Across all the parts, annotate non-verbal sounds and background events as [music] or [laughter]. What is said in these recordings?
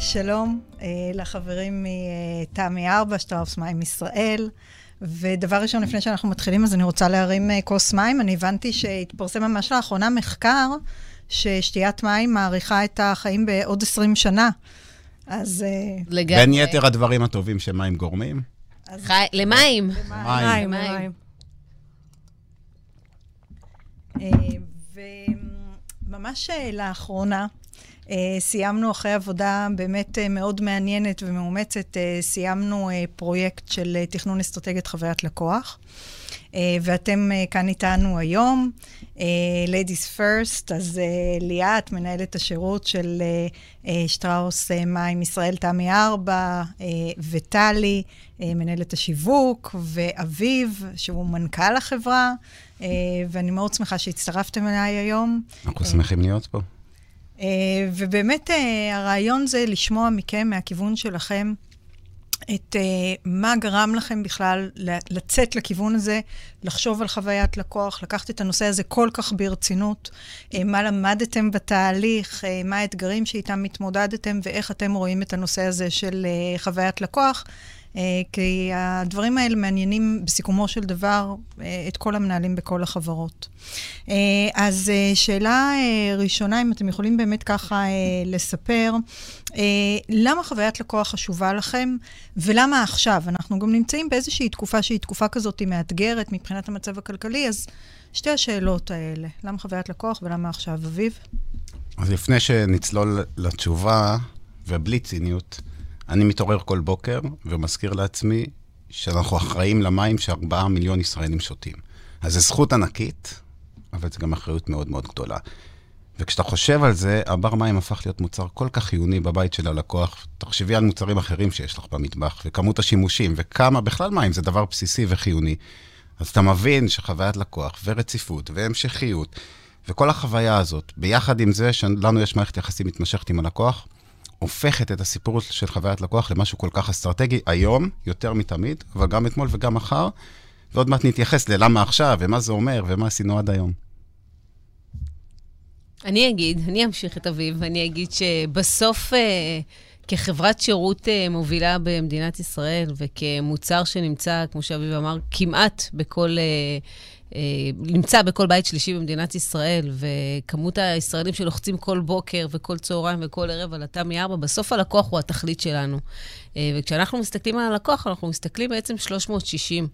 שלום uh, לחברים מתמי 4, שטראוס מים ישראל. ודבר ראשון, לפני שאנחנו מתחילים, אז אני רוצה להרים uh, כוס מים. אני הבנתי שהתפרסם ממש לאחרונה מחקר ששתיית מים מאריכה את החיים בעוד 20 שנה. אז... Uh, לגמרי. בין יתר הדברים הטובים שמים גורמים. אז... חי... למים. למים. למים. וממש לאחרונה, Uh, סיימנו אחרי עבודה באמת uh, מאוד מעניינת ומאומצת, uh, סיימנו פרויקט של תכנון אסטרטגיית חוויית לקוח. ואתם כאן איתנו היום. Ladies First, אז ליאת, מנהלת השירות של שטראוס מים ישראל, תמי 4, uh, וטלי, מנהלת השיווק, ואביב, שהוא מנכ"ל החברה, ואני מאוד שמחה שהצטרפתם אליי היום. אנחנו שמחים להיות פה. Uh, ובאמת uh, הרעיון זה לשמוע מכם, מהכיוון שלכם, את uh, מה גרם לכם בכלל לצאת לכיוון הזה, לחשוב על חוויית לקוח, לקחת את הנושא הזה כל כך ברצינות, מה למדתם בתהליך, מה האתגרים שאיתם התמודדתם ואיך אתם רואים את הנושא הזה של חוויית לקוח. אה, כי הדברים האלה מעניינים בסיכומו של דבר אה, את כל המנהלים בכל החברות. אה, אז שאלה ראשונה, אם אתם יכולים באמת ככה לספר, למה חוויית לקוח חשובה לכם, ולמה עכשיו? אנחנו גם נמצאים באיזושהי תקופה שהיא תקופה כזאת מאתגרת מבחינת המצב הכלכלי, אז שתי השאלות האלה, למה חוויית לקוח ולמה עכשיו? אביב? אז לפני שנצלול לתשובה, ובלי ציניות, אני מתעורר כל בוקר ומזכיר לעצמי שאנחנו אחראים למים שארבעה מיליון ישראלים שותים. אז זו זכות ענקית, אבל זו גם אחריות מאוד מאוד גדולה. וכשאתה חושב על זה, הבר מים הפך להיות מוצר כל כך חיוני בבית של הלקוח. תחשבי על מוצרים אחרים שיש לך במטבח, וכמות השימושים, וכמה בכלל מים זה דבר בסיסי וחיוני. אז אתה מבין שחוויית לקוח, ורציפות, והמשכיות, וכל החוויה הזאת, ביחד עם זה שלנו יש מערכת יחסים מתמשכת עם הלקוח, הופכת את הסיפור של חוויית לקוח למשהו כל כך אסטרטגי היום, יותר מתמיד, אבל גם אתמול וגם מחר, ועוד מעט נתייחס ללמה עכשיו, ומה זה אומר, ומה עשינו עד היום. אני אגיד, אני אמשיך את אביב, ואני אגיד שבסוף, אה, כחברת שירות אה, מובילה במדינת ישראל, וכמוצר שנמצא, כמו שאביב אמר, כמעט בכל... אה, נמצא בכל בית שלישי במדינת ישראל, וכמות הישראלים שלוחצים כל בוקר וכל צהריים וכל ערב על התמי 4, בסוף הלקוח הוא התכלית שלנו. אה, וכשאנחנו מסתכלים על הלקוח, אנחנו מסתכלים בעצם 360,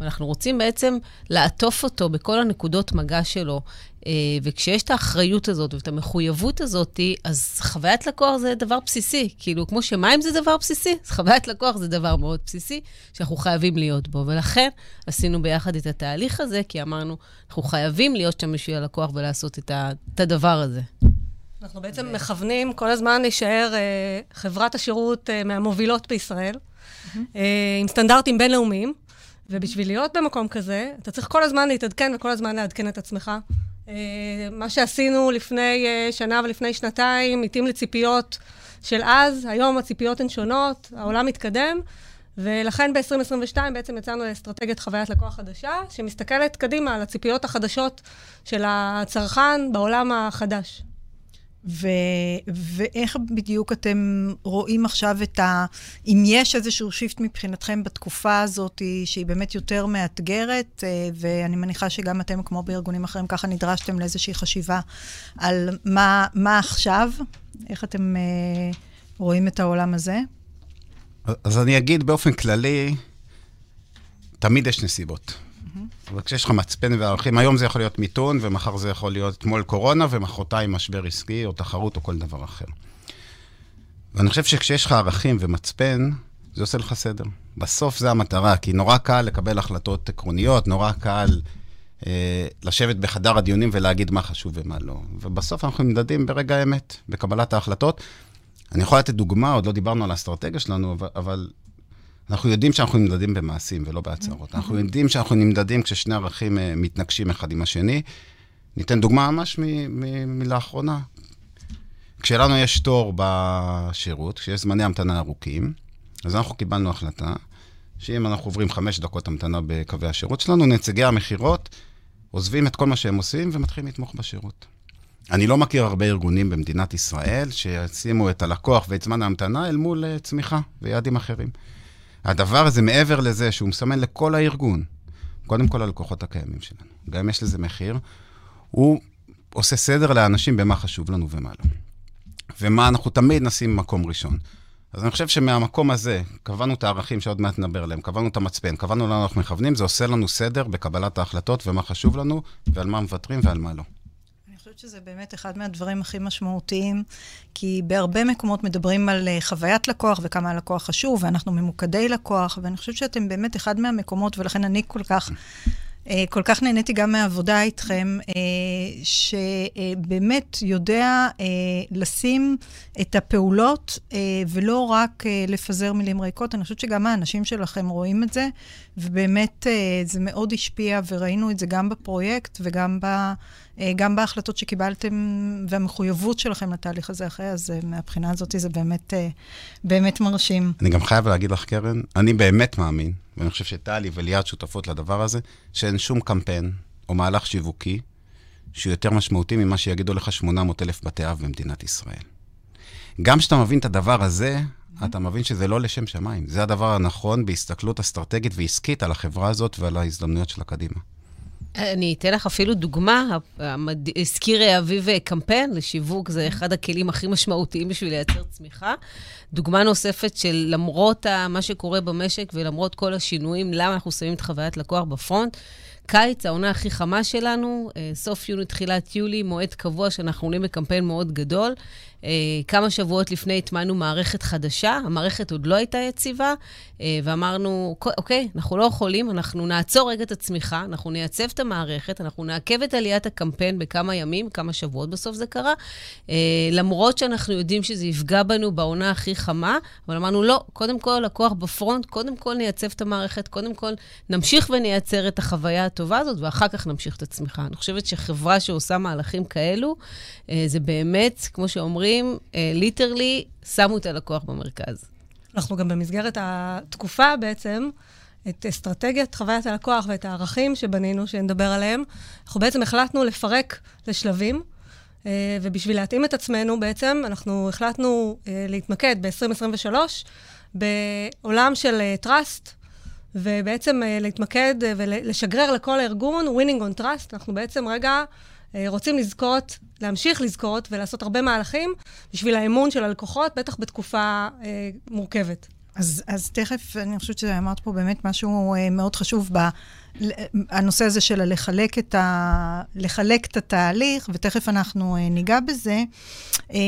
ואנחנו רוצים בעצם לעטוף אותו בכל הנקודות מגע שלו. אה, וכשיש את האחריות הזאת ואת המחויבות הזאת, אז חוויית לקוח זה דבר בסיסי. כאילו, כמו שמים זה דבר בסיסי, אז חוויית לקוח זה דבר מאוד בסיסי, שאנחנו חייבים להיות בו. ולכן עשינו ביחד את התהליך הזה, כי אמרנו, אנחנו חייבים להיות שם בשביל הלקוח ולעשות את, הדבר הזה. אנחנו בעצם ו... מכוונים כל הזמן להישאר אה, חברת השירות אה, מהמובילות בישראל, mm-hmm. אה, עם סטנדרטים בינלאומיים, ובשביל להיות במקום כזה, אתה צריך כל הזמן להתעדכן וכל הזמן לעדכן את עצמך. אה, מה שעשינו לפני אה, שנה ולפני שנתיים התאים לציפיות של אז, היום הציפיות הן שונות, העולם מתקדם. ולכן ב-2022 בעצם יצאנו לאסטרטגיית חוויית לקוח חדשה, שמסתכלת קדימה על הציפיות החדשות של הצרכן בעולם החדש. ו- ואיך בדיוק אתם רואים עכשיו את ה... אם יש איזשהו שיפט מבחינתכם בתקופה הזאת, שהיא באמת יותר מאתגרת, אה, ואני מניחה שגם אתם, כמו בארגונים אחרים, ככה נדרשתם לאיזושהי חשיבה על מה, מה עכשיו, איך אתם uh, רואים את העולם הזה? אז אני אגיד באופן כללי, תמיד יש נסיבות. אבל כשיש לך מצפן וערכים, היום זה יכול להיות מיתון, ומחר זה יכול להיות אתמול קורונה, ומחרתיים משבר עסקי, או תחרות, או כל דבר אחר. ואני חושב שכשיש לך ערכים ומצפן, זה עושה לך סדר. בסוף זה המטרה, כי נורא קל לקבל החלטות עקרוניות, נורא קל אה, לשבת בחדר הדיונים ולהגיד מה חשוב ומה לא. ובסוף אנחנו נמדדים ברגע האמת, בקבלת ההחלטות. אני יכול לתת דוגמה, עוד לא דיברנו על האסטרטגיה שלנו, אבל, אבל אנחנו יודעים שאנחנו נמדדים במעשים ולא בהצהרות. אנחנו יודעים שאנחנו נמדדים כששני ערכים אה, מתנגשים אחד עם השני. ניתן דוגמה ממש מלאחרונה. כשלנו יש תור בשירות, כשיש זמני המתנה ארוכים, אז אנחנו קיבלנו החלטה שאם אנחנו עוברים חמש דקות המתנה בקווי השירות שלנו, נציגי המכירות עוזבים את כל מה שהם עושים ומתחילים לתמוך בשירות. אני לא מכיר הרבה ארגונים במדינת ישראל שישימו את הלקוח ואת זמן ההמתנה אל מול uh, צמיחה ויעדים אחרים. הדבר הזה, מעבר לזה שהוא מסמן לכל הארגון, קודם כל הלקוחות הקיימים שלנו, גם יש לזה מחיר, הוא עושה סדר לאנשים במה חשוב לנו ומה לא. ומה אנחנו תמיד נשים במקום ראשון. אז אני חושב שמהמקום הזה, קבענו את הערכים שעוד מעט נדבר עליהם, קבענו את המצפן, קבענו לאן אנחנו מכוונים, זה עושה לנו סדר בקבלת ההחלטות ומה חשוב לנו, ועל מה מוותרים ועל מה לא. שזה באמת אחד מהדברים הכי משמעותיים, כי בהרבה מקומות מדברים על אה, חוויית לקוח וכמה הלקוח חשוב, ואנחנו ממוקדי לקוח, ואני חושבת שאתם באמת אחד מהמקומות, ולכן אני כל כך אה, כל כך נהניתי גם מהעבודה איתכם, אה, שבאמת יודע לשים את הפעולות ולא רק לפזר מילים ריקות. אני חושבת שגם האנשים שלכם רואים את זה, ובאמת זה מאוד השפיע, וראינו את זה גם בפרויקט וגם ב, גם בהחלטות שקיבלתם, והמחויבות שלכם לתהליך הזה אחרי, אז מהבחינה הזאת זה באמת, באמת מרשים. אני גם חייב להגיד לך, קרן, אני באמת מאמין ואני חושב שטלי וליאת שותפות לדבר הזה, שאין שום קמפיין או מהלך שיווקי שהוא יותר משמעותי ממה שיגידו לך 800 אלף בתי אב במדינת ישראל. גם כשאתה מבין את הדבר הזה, אתה מבין שזה לא לשם שמיים. זה הדבר הנכון בהסתכלות אסטרטגית ועסקית על החברה הזאת ועל ההזדמנויות שלה קדימה. אני אתן לך אפילו דוגמה. הזכיר אביב קמפיין לשיווק, זה אחד הכלים הכי משמעותיים בשביל לייצר צמיחה. דוגמה נוספת של למרות מה שקורה במשק ולמרות כל השינויים, למה אנחנו שמים את חוויית לקוח בפרונט, קיץ, העונה הכי חמה שלנו, אה, סוף יוני, תחילת יולי, מועד קבוע שאנחנו עולים בקמפיין מאוד גדול. אה, כמה שבועות לפני הטמענו מערכת חדשה, המערכת עוד לא הייתה יציבה, אה, ואמרנו, אוקיי, אנחנו לא יכולים, אנחנו נעצור רגע את הצמיחה, אנחנו נייצב את המערכת, אנחנו נעכב את עליית הקמפיין בכמה ימים, כמה שבועות בסוף זה קרה, אה, למרות שאנחנו יודעים שזה יפגע בנו בעונה הכי חמה, אבל אמרנו, לא, קודם כל, לקוח בפרונט, קודם כל נייצב את המערכת, קודם כל נמשיך ונייצר את החוויה הטובה הזאת, ואחר כך נמשיך את הצמיחה. אני חושבת שחברה שעושה מהלכים כאלו, זה באמת, כמו שאומרים, אומרים, ליטרלי, uh, שמו את הלקוח במרכז. אנחנו גם במסגרת התקופה בעצם, את אסטרטגיית חוויית הלקוח ואת הערכים שבנינו, שנדבר עליהם, אנחנו בעצם החלטנו לפרק לשלבים, uh, ובשביל להתאים את עצמנו בעצם, אנחנו החלטנו uh, להתמקד ב-2023 בעולם של trust, ובעצם להתמקד ולשגרר לכל הארגון winning on trust. אנחנו בעצם רגע אה, רוצים לזכות, להמשיך לזכות ולעשות הרבה מהלכים בשביל האמון של הלקוחות, בטח בתקופה אה, מורכבת. אז, אז תכף, אני חושבת שאמרת פה באמת משהו אה, מאוד חשוב, ב, הנושא הזה של לחלק את, ה, לחלק את התהליך, ותכף אנחנו אה, ניגע בזה. אה,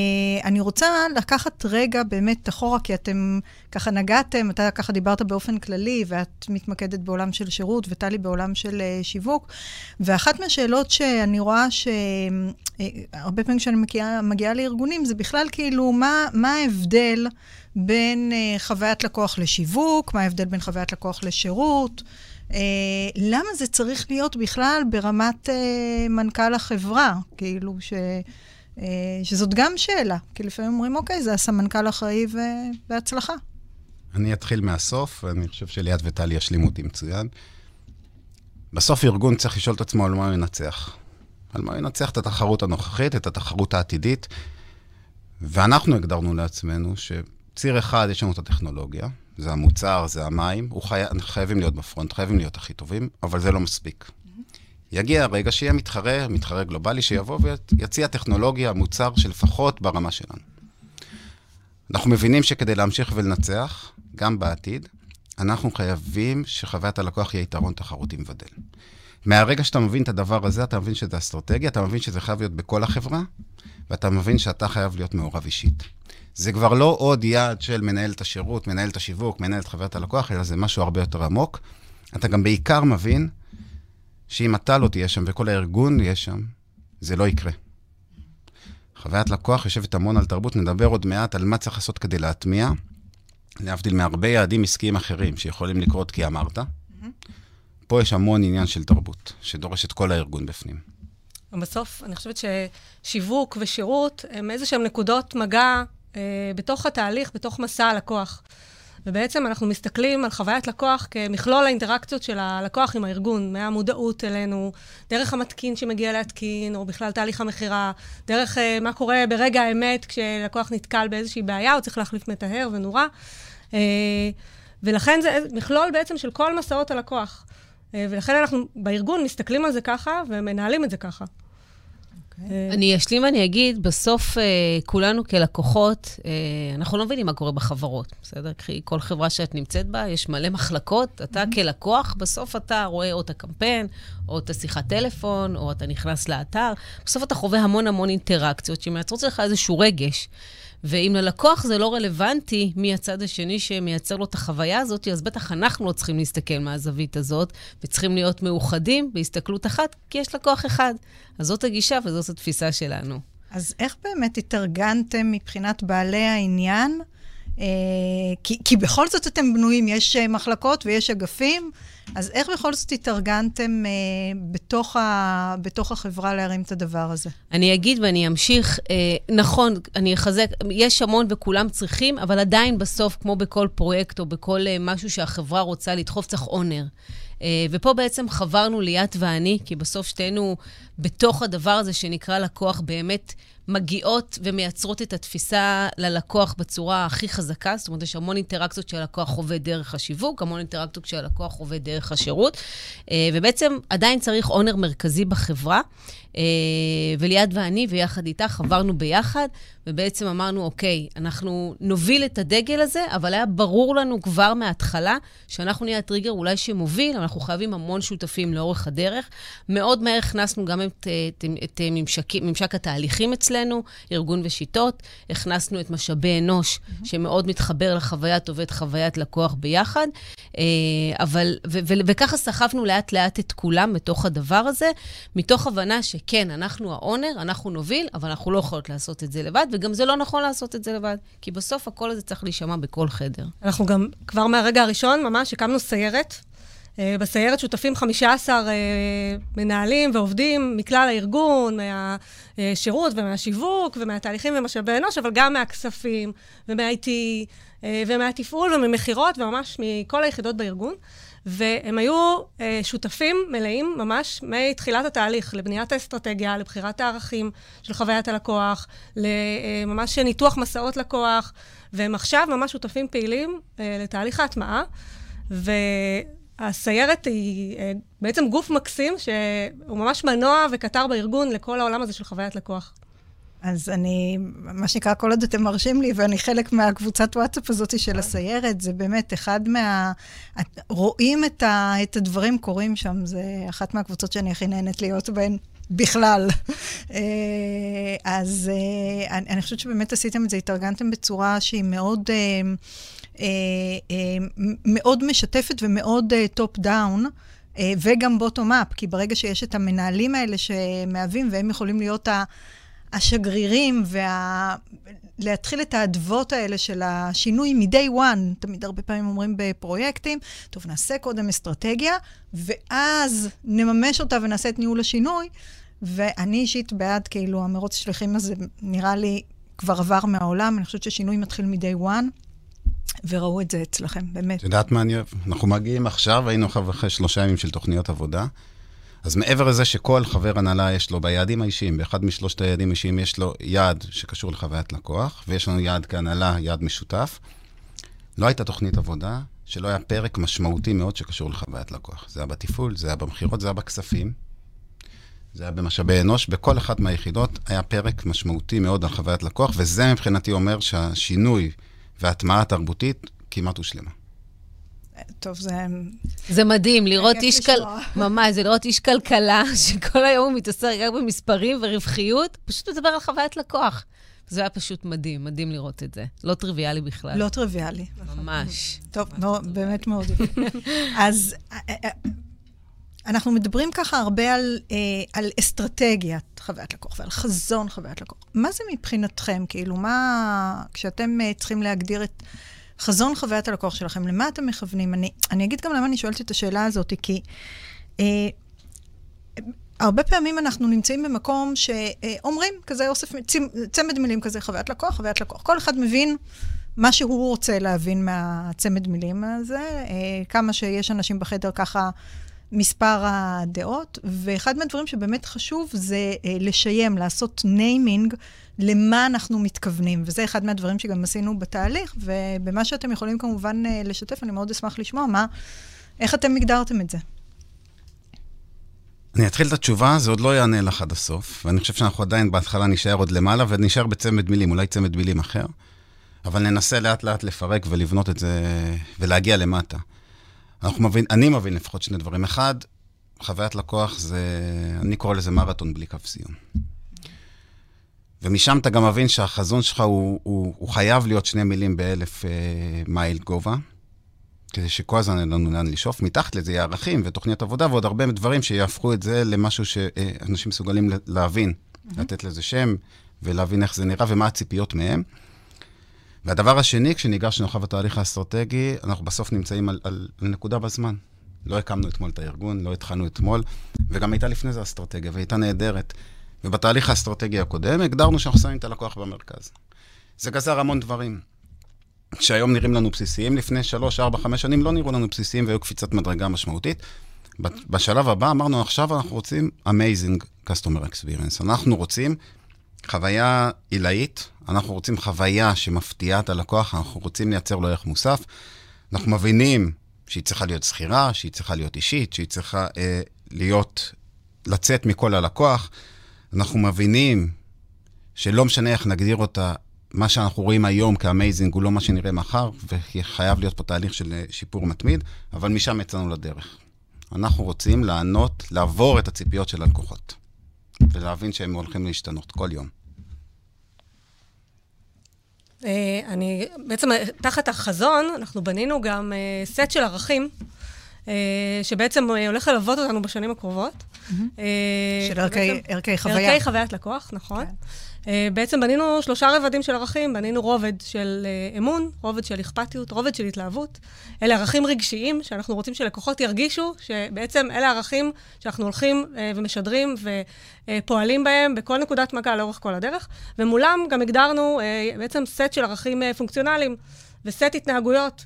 אני רוצה לקחת רגע באמת אחורה, כי אתם ככה נגעתם, אתה ככה דיברת באופן כללי, ואת מתמקדת בעולם של שירות, וטלי בעולם של אה, שיווק. ואחת מהשאלות שאני רואה שהרבה פעמים כשאני מגיעה, מגיעה לארגונים, זה בכלל כאילו, מה, מה ההבדל בין חוויית לקוח לשיווק, מה ההבדל בין חוויית לקוח לשירות. אה, למה זה צריך להיות בכלל ברמת אה, מנכ"ל החברה? כאילו, ש, אה, שזאת גם שאלה. כי לפעמים אומרים, אוקיי, זה הסמנכ"ל אחראי והצלחה. אני אתחיל מהסוף, ואני חושב שליאת וטלי ישלימו אותי מצוין. בסוף ארגון צריך לשאול את עצמו על מה הוא ינצח. על מה הוא ינצח את התחרות הנוכחית, את התחרות העתידית. ואנחנו הגדרנו לעצמנו שציר אחד, יש לנו את הטכנולוגיה, זה המוצר, זה המים, חי... חייבים להיות בפרונט, חייבים להיות הכי טובים, אבל זה לא מספיק. יגיע הרגע שיהיה מתחרה, מתחרה גלובלי, שיבוא ויציע טכנולוגיה, מוצר שלפחות ברמה שלנו. אנחנו מבינים שכדי להמשיך ולנצח, גם בעתיד, אנחנו חייבים שחוויית הלקוח יהיה יתרון תחרותי מבדל. מהרגע שאתה מבין את הדבר הזה, אתה מבין שזה אסטרטגיה, אתה מבין שזה חייב להיות בכל החברה, ואתה מבין שאתה חייב להיות מעורב אישית. זה כבר לא עוד יעד של מנהל את השירות, מנהל את השיווק, מנהל את חוויית הלקוח, אלא זה משהו הרבה יותר עמוק. אתה גם בעיקר מבין שאם אתה לא תהיה שם וכל הארגון יהיה שם, זה לא יקרה. חוויית לקוח יושבת המון על תרבות, נדבר עוד מעט על מה צריך לעשות כדי להטמיע, להבדיל מהרבה יעדים עסקיים אחרים שיכולים לקרות כי אמרת. Mm-hmm. פה יש המון עניין של תרבות, שדורש את כל הארגון בפנים. בסוף, אני חושבת ששיווק ושירות הם איזה שהם נקודות מגע בתוך התהליך, בתוך מסע הלקוח. ובעצם אנחנו מסתכלים על חוויית לקוח כמכלול האינטראקציות של הלקוח עם הארגון, מהמודעות אלינו, דרך המתקין שמגיע להתקין, או בכלל תהליך המכירה, דרך uh, מה קורה ברגע האמת כשלקוח נתקל באיזושהי בעיה, או צריך להחליף מטהר ונורה. Uh, ולכן זה מכלול בעצם של כל מסעות הלקוח. Uh, ולכן אנחנו בארגון מסתכלים על זה ככה ומנהלים את זה ככה. אה, אני אשלים ואני אגיד, בסוף אה, כולנו כלקוחות, אה, אנחנו לא מבינים מה קורה בחברות, בסדר? קחי כל חברה שאת נמצאת בה, יש מלא מחלקות. אתה כלקוח, בסוף אתה רואה או את הקמפיין, או את השיחת טלפון, או אתה נכנס לאתר. בסוף אתה חווה המון המון אינטראקציות שמייצרות לך איזשהו רגש. ואם ללקוח זה לא רלוונטי מי הצד השני שמייצר לו את החוויה הזאת, אז בטח אנחנו לא צריכים להסתכל מהזווית הזאת, וצריכים להיות מאוחדים בהסתכלות אחת, כי יש לקוח אחד. אז זאת הגישה וזאת התפיסה שלנו. אז איך באמת התארגנתם מבחינת בעלי העניין? אה, כי, כי בכל זאת אתם בנויים, יש אה, מחלקות ויש אגפים, אז איך בכל זאת התארגנתם אה, בתוך, ה, בתוך החברה להרים את הדבר הזה? אני אגיד ואני אמשיך. נכון, אני אחזק, יש המון וכולם צריכים, אבל עדיין בסוף, כמו בכל פרויקט או בכל משהו שהחברה רוצה לדחוף, צריך אונר. אה, ופה בעצם חברנו ליאת ואני, כי בסוף שתינו בתוך הדבר הזה שנקרא לקוח באמת מגיעות ומייצרות את התפיסה ללקוח בצורה הכי חזקה. זאת אומרת, יש המון אינטראקציות שהלקוח עובד דרך השיווק, המון אינטראקציות שהלקוח עובד דרך השירות, אה, ובעצם עדיין צריך אונר מרכזי בחברה. אה, וליעד ואני, ויחד איתה, חברנו ביחד, ובעצם אמרנו, אוקיי, אנחנו נוביל את הדגל הזה, אבל היה ברור לנו כבר מההתחלה שאנחנו נהיה הטריגר אולי שמוביל, אנחנו חייבים המון שותפים לאורך הדרך. מאוד מהר הכנסנו גם את, את, את ממשק, ממשק התהליכים אצלנו, ארגון ושיטות, הכנסנו את משאבי אנוש, mm-hmm. שמאוד מתחבר לחוויית עובד, חוויית לקוח ביחד, אה, אבל, ו, ו, וככה סחבנו לאט-לאט את כולם בתוך הדבר הזה, מתוך הבנה ש... כן, אנחנו האונר, אנחנו נוביל, אבל אנחנו לא יכולות לעשות את זה לבד, וגם זה לא נכון לעשות את זה לבד, כי בסוף הקול הזה צריך להישמע בכל חדר. אנחנו גם, כבר מהרגע הראשון, ממש הקמנו סיירת. Uh, בסיירת שותפים 15 uh, אה, מנהלים ועובדים מכלל הארגון, מהשירות ומהשיווק ומהתהליכים ומשאבי אנוש, אבל גם מהכספים ומה-IT uh, ומהתפעול וממכירות וממש מכל היחידות בארגון. והם היו אה, שותפים מלאים ממש מתחילת התהליך, לבניית האסטרטגיה, לבחירת הערכים של חוויית הלקוח, לממש אה, ניתוח מסעות לקוח, והם עכשיו ממש שותפים פעילים אה, לתהליך ההטמעה. והסיירת היא אה, בעצם גוף מקסים, שהוא ממש מנוע וקטר בארגון לכל העולם הזה של חוויית לקוח. אז אני, מה שנקרא, כל עוד אתם מרשים לי, ואני חלק מהקבוצת וואטסאפ הזאת של הסיירת, זה באמת אחד מה... רואים את, ה, את הדברים קורים שם, זה אחת מהקבוצות שאני הכי נהנית להיות בהן. בכלל. [laughs] אה, אז אה, אני, אני חושבת שבאמת עשיתם את זה, התארגנתם בצורה שהיא מאוד, אה, מאוד משתפת ומאוד top down. וגם bottom up, כי ברגע שיש את המנהלים האלה שמהווים, והם יכולים להיות ה... השגרירים וה... להתחיל את האדוות האלה של השינוי מ-day one, תמיד הרבה פעמים אומרים בפרויקטים, טוב, נעשה קודם אסטרטגיה, ואז נממש אותה ונעשה את ניהול השינוי. ואני אישית בעד, כאילו, המרוץ השליחים הזה נראה לי כבר עבר מהעולם, אני חושבת ששינוי מתחיל מ-day one. וראו את זה אצלכם, באמת. את יודעת מה אני אוהב? אנחנו מגיעים עכשיו, היינו אחרי שלושה ימים של תוכניות עבודה. אז מעבר לזה שכל חבר הנהלה יש לו ביעדים האישיים, באחד משלושת היעדים האישיים יש לו יעד שקשור לחוויית לקוח, ויש לנו יעד כהנהלה, יעד משותף. לא הייתה תוכנית עבודה שלא היה פרק משמעותי מאוד שקשור לחוויית לקוח. זה היה בתפעול, זה היה במכירות, זה היה בכספים, זה היה במשאבי אנוש. בכל אחת מהיחידות היה פרק משמעותי מאוד על חוויית לקוח, וזה מבחינתי אומר שהשינוי וההטמעה התרבותית כמעט הושלמה. טוב, זה... זה מדהים, לראות איש כל... ממש, זה לראות איש כלכלה, [laughs] שכל היום הוא מתעסק רק במספרים ורווחיות, פשוט מדבר על חוויית לקוח. זה היה פשוט מדהים, מדהים לראות את זה. לא טריוויאלי בכלל. לא טריוויאלי. ממש. טוב, באמת מאוד. [laughs] אז אה, אה, אנחנו מדברים ככה הרבה על, אה, על אסטרטגיית חוויית לקוח ועל חזון חוויית לקוח. מה זה מבחינתכם? כאילו, מה... כשאתם צריכים להגדיר את... חזון חוויית הלקוח שלכם, למה אתם מכוונים? אני, אני אגיד גם למה אני שואלת את השאלה הזאת, כי אה, הרבה פעמים אנחנו נמצאים במקום שאומרים, כזה אוסף, צמד מילים כזה, חוויית לקוח, חוויית לקוח. כל אחד מבין מה שהוא רוצה להבין מהצמד מילים הזה, אה, כמה שיש אנשים בחדר ככה מספר הדעות, ואחד מהדברים שבאמת חשוב זה אה, לשיים, לעשות naming למה אנחנו מתכוונים, וזה אחד מהדברים שגם עשינו בתהליך, ובמה שאתם יכולים כמובן אה, לשתף, אני מאוד אשמח לשמוע מה, איך אתם הגדרתם את זה. אני אתחיל את התשובה, זה עוד לא יענה לך עד הסוף, ואני חושב שאנחנו עדיין בהתחלה נשאר עוד למעלה, ונשאר בצמד מילים, אולי צמד מילים אחר, אבל ננסה לאט לאט לפרק ולבנות את זה, ולהגיע למטה. אנחנו מבין, אני מבין לפחות שני דברים. אחד, חוויית לקוח זה, אני קורא לזה מרתון בלי קו סיום. ומשם אתה גם מבין שהחזון שלך הוא, הוא, הוא חייב להיות שני מילים באלף אה, מייל גובה, כדי שכל הזמן אין לנו לאן לשאוף. מתחת לזה יהיה ערכים ותוכניות עבודה ועוד הרבה דברים שיהפכו את זה למשהו שאנשים מסוגלים להבין, mm-hmm. לתת לזה שם ולהבין איך זה נראה ומה הציפיות מהם. והדבר השני, כשניגשנו אחר התהליך האסטרטגי, אנחנו בסוף נמצאים על, על, על נקודה בזמן. לא הקמנו אתמול את הארגון, לא התחלנו אתמול, וגם הייתה לפני זה אסטרטגיה, והייתה נהדרת. ובתהליך האסטרטגי הקודם הגדרנו שאנחנו שמים את הלקוח במרכז. זה גזר המון דברים. שהיום נראים לנו בסיסיים, לפני 3, 4, 5 שנים לא נראו לנו בסיסיים והיו קפיצת מדרגה משמעותית. בשלב הבא אמרנו, עכשיו אנחנו רוצים amazing customer experience. אנחנו רוצים חוויה עילאית, אנחנו רוצים חוויה שמפתיעה את הלקוח, אנחנו רוצים לייצר לו ערך מוסף. אנחנו מבינים שהיא צריכה להיות שכירה, שהיא צריכה להיות אישית, שהיא צריכה אה, להיות, לצאת מכל הלקוח. אנחנו מבינים שלא משנה איך נגדיר אותה, מה שאנחנו רואים היום כאמייזינג הוא לא מה שנראה מחר, וחייב להיות פה תהליך של אה, שיפור מתמיד, אבל משם יצאנו לדרך. אנחנו רוצים לענות, לעבור את הציפיות של הלקוחות, ולהבין שהם הולכים להשתנות כל יום. אה, אני, בעצם תחת החזון, אנחנו בנינו גם אה, סט של ערכים, שבעצם הולך ללוות אותנו בשנים הקרובות. של ערכי חוויה. ערכי חוויית לקוח, נכון. אה, בעצם בנינו שלושה רבדים של ערכים, בנינו רובד של אה, אמון, רובד של אכפתיות, רובד של התלהבות. אלה ערכים רגשיים שאנחנו רוצים שלקוחות ירגישו שבעצם אלה ערכים שאנחנו הולכים אה, ומשדרים ופועלים בהם בכל נקודת מגע לאורך כל הדרך, ומולם גם הגדרנו בעצם סט של ערכים פונקציונליים וסט התנהגויות.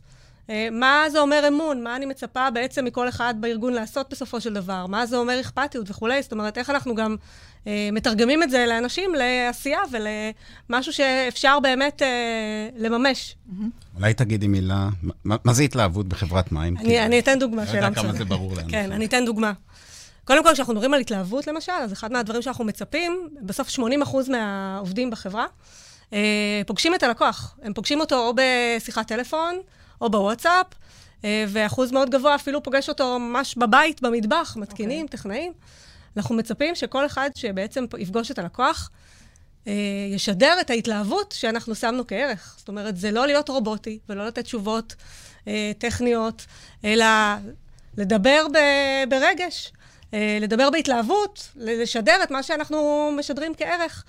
מה זה אומר אמון? מה אני מצפה בעצם מכל אחד בארגון לעשות בסופו של דבר? מה זה אומר אכפתיות וכולי? זאת אומרת, איך אנחנו גם מתרגמים את זה לאנשים לעשייה ולמשהו שאפשר באמת אה, לממש. אולי תגידי מילה, מה, מה זה התלהבות בחברת מים? אני, אני אתן דוגמה, שאלה מצוינת. כמה זה ברור לאנשים. כן, אני אתן דוגמה. קודם כל, כשאנחנו מדברים על התלהבות, למשל, אז אחד מהדברים שאנחנו מצפים, בסוף 80% מהעובדים בחברה אה, פוגשים את הלקוח. הם פוגשים אותו או בשיחת טלפון, או בוואטסאפ, אה, ואחוז מאוד גבוה אפילו פוגש אותו ממש בבית, במטבח, מתקינים, okay. אוקיי. טכנאים. אנחנו מצפים שכל אחד שבעצם יפגוש את הלקוח, אה, ישדר את ההתלהבות שאנחנו שמנו כערך. זאת אומרת, זה לא להיות רובוטי ולא לתת תשובות אה, טכניות, אלא לדבר ברגש, אה, לדבר בהתלהבות, לשדר את מה שאנחנו משדרים כערך.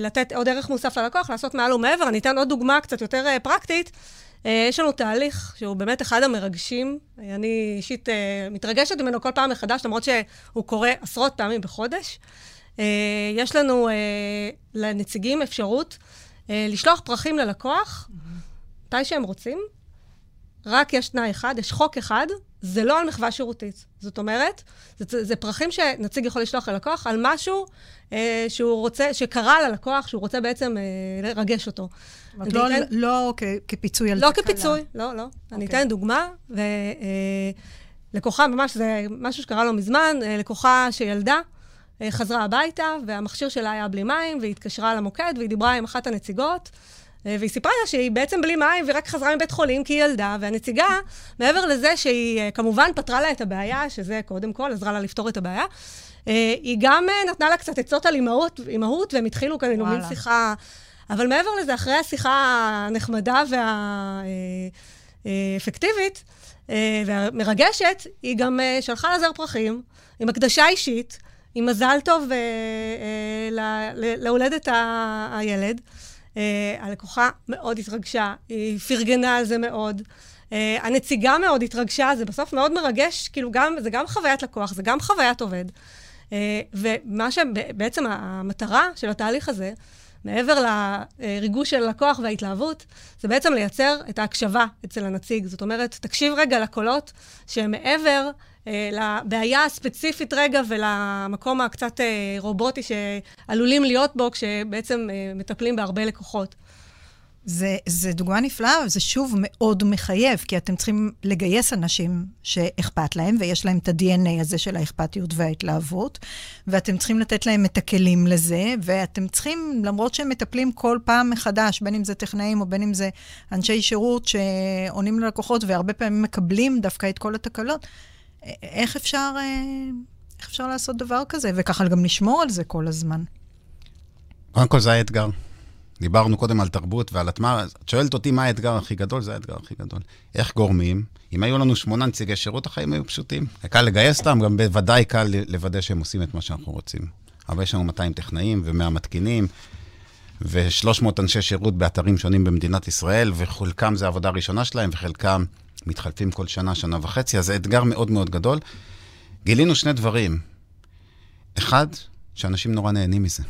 לתת עוד ערך מוסף ללקוח, לעשות מעל ומעבר. אני אתן עוד דוגמה קצת יותר פרקטית. אה, יש לנו תהליך שהוא באמת אחד המרגשים. אני אישית אה, מתרגשת ממנו כל פעם מחדש, למרות שהוא קורה עשרות פעמים בחודש. אה, יש לנו לנציגים אפשרות לשלוח פרחים ללקוח מתי שהם רוצים. רק יש תנאי אחד, יש חוק אחד, זה לא על מחווה שירותית. זאת אומרת, זה, זה פרחים שנציג יכול לשלוח ללקוח על משהו אה, שהוא רוצה, שקרה ללקוח, שהוא רוצה בעצם אה, לרגש אותו. לא, אתן, לא כפיצוי על לא תקלה. לא כפיצוי, לא, לא. Okay. אני אוקיי. אתן דוגמה, ולקוחה, ממש, זה משהו שקרה לא מזמן, אה, לקוחה שילדה, אה, חזרה הביתה, והמכשיר שלה היה בלי מים, והיא התקשרה למוקד, והיא דיברה עם אחת הנציגות. אה, והיא סיפרה לה שהיא בעצם בלי מים והיא רק חזרה מבית חולים כי היא ילדה, והנציגה, מעבר לזה שהיא כמובן פתרה לה את הבעיה, שזה קודם כל עזרה לה לפתור את הבעיה, היא גם נתנה לה קצת עצות על אימהות, אימהות והם התחילו כאן מין שיחה. אבל מעבר לזה, אחרי השיחה הנחמדה והאפקטיבית והמרגשת, היא גם שלחה לזר פרחים עם הקדשה אישית, עם מזל טוב להולדת הילד. הלקוחה מאוד התרגשה, היא פרגנה על זה מאוד. Uh, הנציגה מאוד התרגשה, זה בסוף מאוד מרגש, כאילו גם, זה גם חוויית לקוח, זה גם חוויית עובד. Uh, ומה שבעצם המטרה של התהליך הזה, מעבר לריגוש של הלקוח וההתלהבות, זה בעצם לייצר את ההקשבה אצל הנציג. זאת אומרת, תקשיב רגע לקולות שהם מעבר אה, לבעיה הספציפית רגע ולמקום הקצת אה, רובוטי שעלולים להיות בו כשבעצם אה, מטפלים בהרבה לקוחות. זה, זה דוגמה נפלאה, וזה שוב מאוד מחייב, כי אתם צריכים לגייס אנשים שאכפת להם, ויש להם את ה-DNA הזה של האכפתיות וההתלהבות, ואתם צריכים לתת להם את הכלים לזה, ואתם צריכים, למרות שהם מטפלים כל פעם מחדש, בין אם זה טכנאים או בין אם זה אנשי שירות שעונים ללקוחות, והרבה פעמים מקבלים דווקא את כל התקלות, איך אפשר, אה, איך אפשר לעשות דבר כזה? וככה גם לשמור על זה כל הזמן. קודם כל, זה האתגר. דיברנו קודם על תרבות ועל הטמעה, את שואלת אותי מה האתגר הכי גדול, זה האתגר הכי גדול. איך גורמים? אם היו לנו שמונה נציגי שירות, החיים היו פשוטים. קל לגייס אותם, גם בוודאי קל לוודא שהם עושים את מה שאנחנו רוצים. אבל יש לנו 200 טכנאים ו-100 מתקינים, ו-300 אנשי שירות באתרים שונים במדינת ישראל, וחלקם זה העבודה הראשונה שלהם, וחלקם מתחלפים כל שנה, שנה וחצי, אז זה אתגר מאוד מאוד גדול. גילינו שני דברים. אחד, שאנשים נורא נהנים מזה.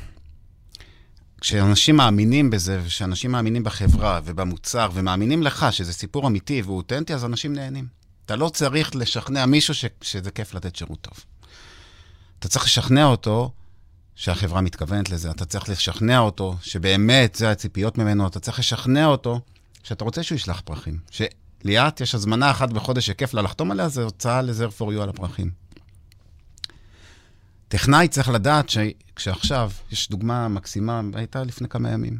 כשאנשים מאמינים בזה, וכשאנשים מאמינים בחברה ובמוצר, ומאמינים לך שזה סיפור אמיתי והוא אותנטי, אז אנשים נהנים. אתה לא צריך לשכנע מישהו ש... שזה כיף לתת שירות טוב. אתה צריך לשכנע אותו שהחברה מתכוונת לזה, אתה צריך לשכנע אותו שבאמת זה הציפיות ממנו, אתה צריך לשכנע אותו שאתה רוצה שהוא ישלח פרחים. שליאת, יש הזמנה אחת בחודש שכיף לה לחתום עליה, זה הוצאה לזר פור יו על הפרחים. טכנאי צריך לדעת שכשעכשיו, יש דוגמה מקסימה, הייתה לפני כמה ימים.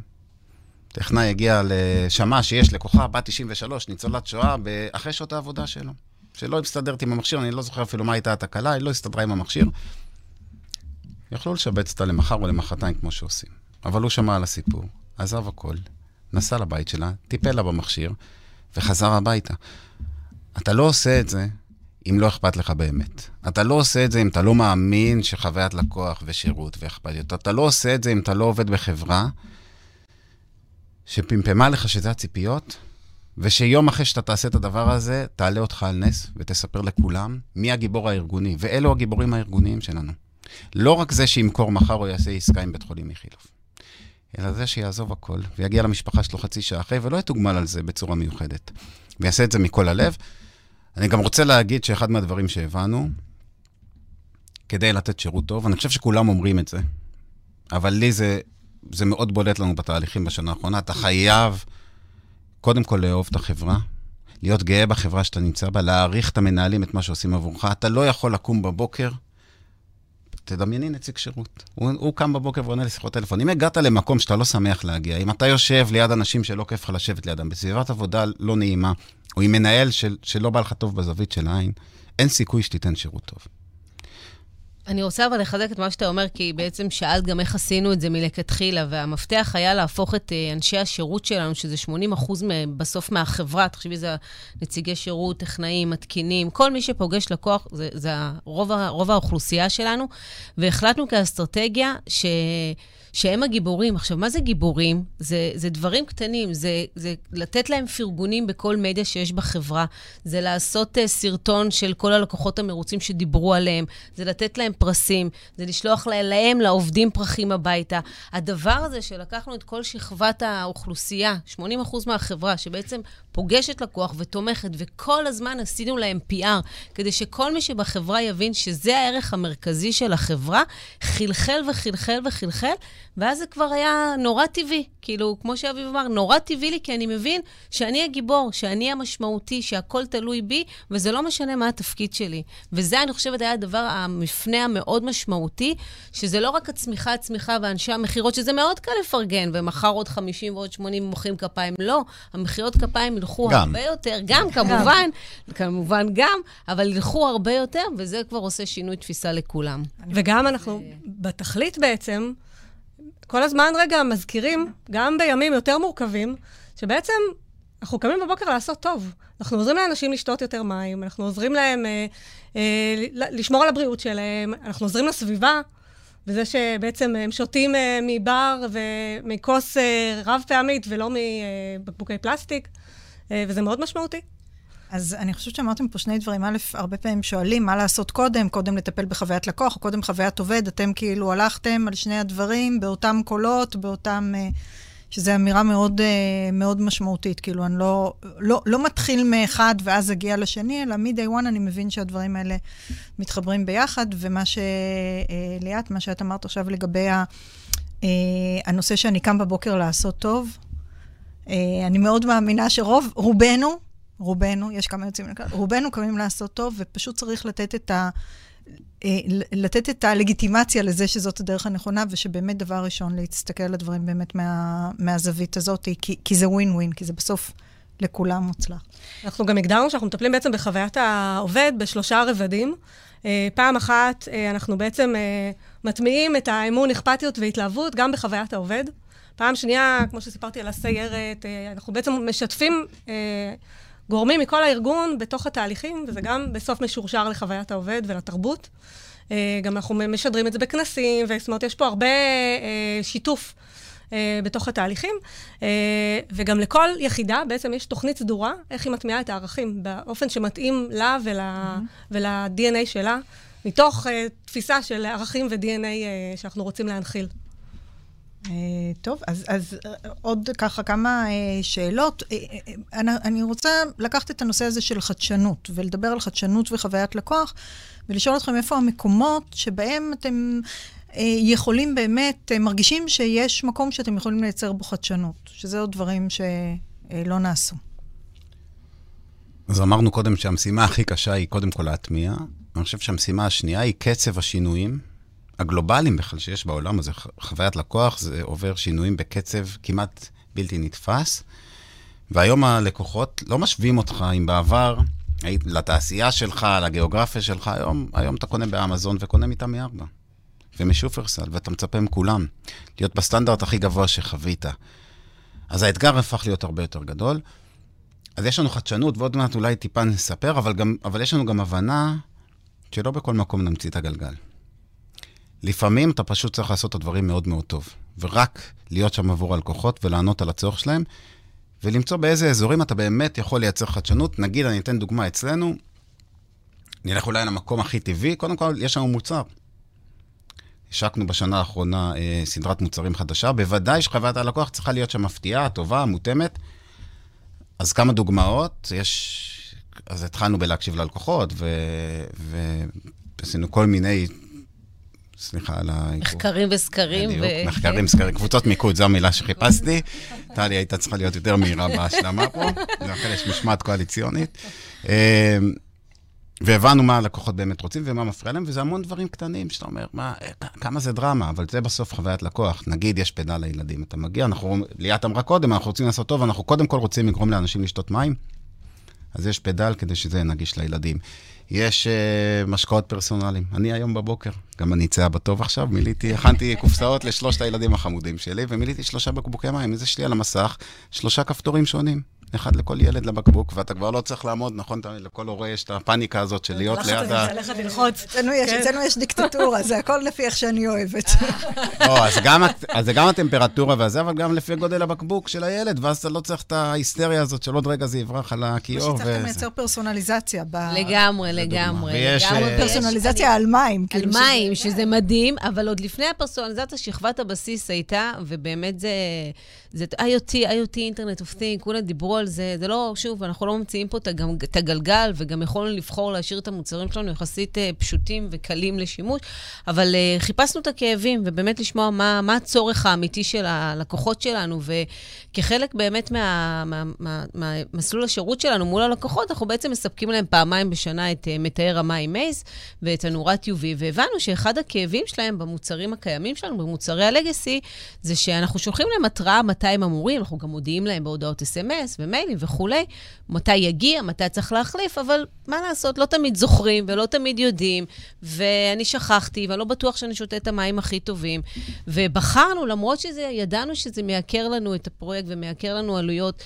טכנאי הגיע לשמע שיש לקוחה בת 93, ניצולת שואה, אחרי שעות העבודה שלו. שלא הסתדרת עם המכשיר, אני לא זוכר אפילו מה הייתה התקלה, היא לא הסתדרה עם המכשיר. יכלו לשבץ אותה למחר או למחרתיים כמו שעושים. אבל הוא שמע על הסיפור, עזב הכל, נסע לבית שלה, טיפל לה במכשיר, וחזר הביתה. אתה לא עושה את זה אם לא אכפת לך באמת. אתה לא עושה את זה אם אתה לא מאמין שחוויית לקוח ושירות ואכפתיות. אתה לא עושה את זה אם אתה לא עובד בחברה שפמפמה לך שזה הציפיות, ושיום אחרי שאתה תעשה את הדבר הזה, תעלה אותך על נס ותספר לכולם מי הגיבור הארגוני. ואלו הגיבורים הארגוניים שלנו. לא רק זה שימכור מחר או יעשה עסקה עם בית חולים איכילוב, אלא זה שיעזוב הכל ויגיע למשפחה שלו חצי שעה אחרי, ולא יתוגמל על זה בצורה מיוחדת. ויעשה את זה מכל הלב. אני גם רוצה להגיד שאחד מהדברים שהבנו, כדי לתת שירות טוב, אני חושב שכולם אומרים את זה, אבל לי זה, זה מאוד בולט לנו בתהליכים בשנה האחרונה. אתה חייב קודם כל לאהוב את החברה, להיות גאה בחברה שאתה נמצא בה, להעריך את המנהלים, את מה שעושים עבורך. אתה לא יכול לקום בבוקר, תדמייני נציג שירות. הוא, הוא קם בבוקר ועונה לשיחות טלפון. אם הגעת למקום שאתה לא שמח להגיע, אם אתה יושב ליד אנשים שלא כיף לך לשבת לידם, בסביבת עבודה לא נעימה, או עם מנהל של, שלא בא לך טוב בזווית של העין, אין סיכוי שתיתן שירות טוב. אני רוצה אבל לחזק את מה שאתה אומר, כי בעצם שאלת גם איך עשינו את זה מלכתחילה, והמפתח היה להפוך את אה, אנשי השירות שלנו, שזה 80 אחוז בסוף מהחברה, תחשבי, זה נציגי שירות, טכנאים, מתקינים, כל מי שפוגש לקוח, זה, זה רוב, רוב האוכלוסייה שלנו, והחלטנו כאסטרטגיה ש... שהם הגיבורים. עכשיו, מה זה גיבורים? זה, זה דברים קטנים, זה, זה לתת להם פרגונים בכל מדיה שיש בחברה, זה לעשות uh, סרטון של כל הלקוחות המרוצים שדיברו עליהם, זה לתת להם פרסים, זה לשלוח להם, לעובדים פרחים הביתה. הדבר הזה שלקחנו את כל שכבת האוכלוסייה, 80% מהחברה, שבעצם פוגשת לקוח ותומכת, וכל הזמן עשינו להם PR, כדי שכל מי שבחברה יבין שזה הערך המרכזי של החברה, חלחל וחלחל וחלחל, ואז זה כבר היה נורא טבעי. כאילו, כמו שאביב אמר, נורא טבעי לי, כי אני מבין שאני הגיבור, שאני המשמעותי, שהכל תלוי בי, וזה לא משנה מה התפקיד שלי. וזה, אני חושבת, היה הדבר, המפנה המאוד משמעותי, שזה לא רק הצמיחה, הצמיחה ואנשי המכירות, שזה מאוד קל לפרגן, ומחר עוד 50 ועוד 80 מוחאים כפיים. לא, המחיאות כפיים ילכו גם. הרבה יותר, גם, כמובן, כמובן גם, אבל ילכו הרבה יותר, וזה כבר עושה שינוי תפיסה לכולם. וגם אנחנו, בתכלית בעצם, כל הזמן רגע מזכירים, גם בימים יותר מורכבים, שבעצם אנחנו קמים בבוקר לעשות טוב. אנחנו עוזרים לאנשים לשתות יותר מים, אנחנו עוזרים להם אה, אה, לשמור על הבריאות שלהם, אנחנו עוזרים לסביבה, וזה שבעצם הם שותים אה, מבר ומכוס אה, רב פעמית ולא מבקבוקי פלסטיק, אה, וזה מאוד משמעותי. אז אני חושבת שאמרתם פה שני דברים. א', הרבה פעמים שואלים מה לעשות קודם, קודם לטפל בחוויית לקוח, קודם חוויית עובד. אתם כאילו הלכתם על שני הדברים באותם קולות, באותם... אה, שזו אמירה מאוד, אה, מאוד משמעותית. כאילו, אני לא, לא, לא מתחיל מאחד ואז אגיע לשני, אלא מ-day one אני מבין שהדברים האלה מתחברים ביחד, ומה ש... אה, מה שאת אמרת עכשיו לגבי. הנושא שאני קם בבוקר לעשות טוב, אני מאוד מאמינה שרוב, רובנו, רובנו, יש כמה יוצאים לכאן, רובנו קמים לעשות טוב, ופשוט צריך לתת את ה... אה, לתת את הלגיטימציה לזה שזאת הדרך הנכונה, ושבאמת דבר ראשון, להסתכל על הדברים באמת מה, מהזווית הזאת, כי, כי זה ווין ווין, כי זה בסוף לכולם מוצלח. אנחנו גם הגדרנו שאנחנו מטפלים בעצם בחוויית העובד בשלושה רבדים. אה, פעם אחת, אה, אנחנו בעצם מטמיעים את האמון, אכפתיות והתלהבות גם בחוויית העובד. פעם שנייה, כמו שסיפרתי על הסיירת, אנחנו בעצם משתפים גורמים מכל הארגון בתוך התהליכים, וזה גם בסוף משורשר לחוויית העובד ולתרבות. אה, גם אנחנו משדרים את זה בכנסים, זאת אומרת, יש פה הרבה אה, שיתוף אה, בתוך התהליכים. וגם לכל יחידה בעצם יש תוכנית סדורה, איך היא מטמיעה את הערכים, באופן שמתאים לה ול, mm-hmm. ול-DNA שלה, מתוך תפיסה של ערכים ו-DNA שאנחנו רוצים להנחיל. Uh, טוב, אז, אז uh, עוד ככה כמה uh, שאלות. אני, רוצה לקחת את הנושא הזה של חדשנות, ולדבר על חדשנות וחוויית לקוח, ולשאול אתכם איפה המקומות שבהם אתם יכולים באמת, מרגישים שיש מקום שאתם יכולים לייצר בו חדשנות, שזה עוד דברים שלא נעשו. אז אמרנו קודם שהמשימה הכי קשה היא קודם כל להטמיע. אני חושב שהמשימה השנייה היא קצב השינויים. הגלובליים בכלל שיש בעולם הזה, חוויית לקוח, זה עובר שינויים בקצב כמעט בלתי נתפס. והיום הלקוחות לא משווים אותך אם בעבר, לתעשייה שלך, לגיאוגרפיה שלך, היום, היום אתה קונה באמזון וקונה מטעמי ארבע. ומשופרסל, ואתה מצפה מכולם להיות בסטנדרט הכי גבוה שחווית. אז האתגר הפך להיות הרבה יותר גדול. אז יש לנו חדשנות, ועוד מעט אולי טיפה נספר, אבל, גם, אבל יש לנו גם הבנה שלא בכל מקום נמציא את הגלגל. לפעמים אתה פשוט צריך לעשות את הדברים מאוד מאוד טוב, ורק להיות שם עבור הלקוחות ולענות על הצורך שלהם, ולמצוא באיזה אזורים אתה באמת יכול לייצר חדשנות. נגיד, אני אתן דוגמה אצלנו, נלך אולי למקום הכי טבעי, קודם כל, יש לנו מוצר. השקנו בשנה האחרונה אה, סדרת מוצרים חדשה, בוודאי שחוויית הלקוח צריכה להיות שם מפתיעה, טובה, מותאמת. אז כמה דוגמאות, יש... אז התחלנו בלהקשיב ללקוחות, ועשינו כל מיני סליחה על ה... מחקרים וסקרים. בדיוק, ו... מחקרים וסקרים, קבוצות מיקוד, זו המילה שחיפשתי. טלי הייתה צריכה להיות יותר מהירה בהשלמה פה, [laughs] לכן יש משמעת קואליציונית. אמ, והבנו מה הלקוחות באמת רוצים ומה מפריע להם, וזה המון דברים קטנים שאתה אומר, מה, כמה זה דרמה, אבל זה בסוף חוויית לקוח. נגיד, יש פדל לילדים, אתה מגיע, אנחנו, ליאת אמרה קודם, אנחנו רוצים לעשות טוב, אנחנו קודם כל רוצים לגרום לאנשים לשתות מים, אז יש פדל כדי שזה יהיה נגיש לילדים. יש uh, משקאות פרסונליים. אני היום בבוקר, גם אני אצא בטוב עכשיו, מיליתי, הכנתי קופסאות לשלושת הילדים החמודים שלי, ומיליתי שלושה בקבוקי מים. אז יש לי על המסך שלושה כפתורים שונים. אחד לכל ילד לבקבוק, ואתה כבר לא צריך לעמוד, נכון? לכל הורה יש את הפאניקה הזאת של להיות ליד ה... ללכת ללחוץ. אצלנו יש דיקטטורה, זה הכל לפי איך שאני אוהבת. [laughs] לא, אז זה גם הטמפרטורה והזה, אבל גם לפי גודל הבקבוק של הילד, ואז אתה לא צריך את ההיסטריה הזאת של עוד רגע זה יברח על הכיור. פשוט צריך לייצר פרסונליזציה. לגמרי, לגמרי. ויש... אה, פרסונליזציה על מים. על כאילו מים, שזה מדהים, אבל עוד לפני הפרסונליזציה, שכבת הבסיס הייתה, ובאמת זה... זה IoT, IoT, אינטרנט אוף תינג, כולם דיברו על זה. זה לא, שוב, אנחנו לא ממציאים פה את הגלגל, וגם יכולנו לבחור להשאיר את המוצרים שלנו יחסית uh, פשוטים וקלים לשימוש, אבל uh, חיפשנו את הכאבים, ובאמת לשמוע מה, מה הצורך האמיתי של הלקוחות שלנו, וכחלק באמת מהמסלול מה, מה, מה, השירות שלנו מול הלקוחות, אנחנו בעצם מספקים להם פעמיים בשנה את uh, מתאר המים מייז ואת הנורת UV, והבנו שאחד הכאבים שלהם במוצרים הקיימים שלנו, במוצרי הלגסי, זה שאנחנו שולחים להם התראה מתי הם אמורים, אנחנו גם מודיעים להם בהודעות אס.אם.אס ומיילים וכולי, מתי יגיע, מתי צריך להחליף, אבל מה לעשות, לא תמיד זוכרים ולא תמיד יודעים, ואני שכחתי, ואני לא בטוח שאני שותה את המים הכי טובים. ובחרנו, למרות שידענו שזה מייקר לנו את הפרויקט ומייקר לנו עלויות,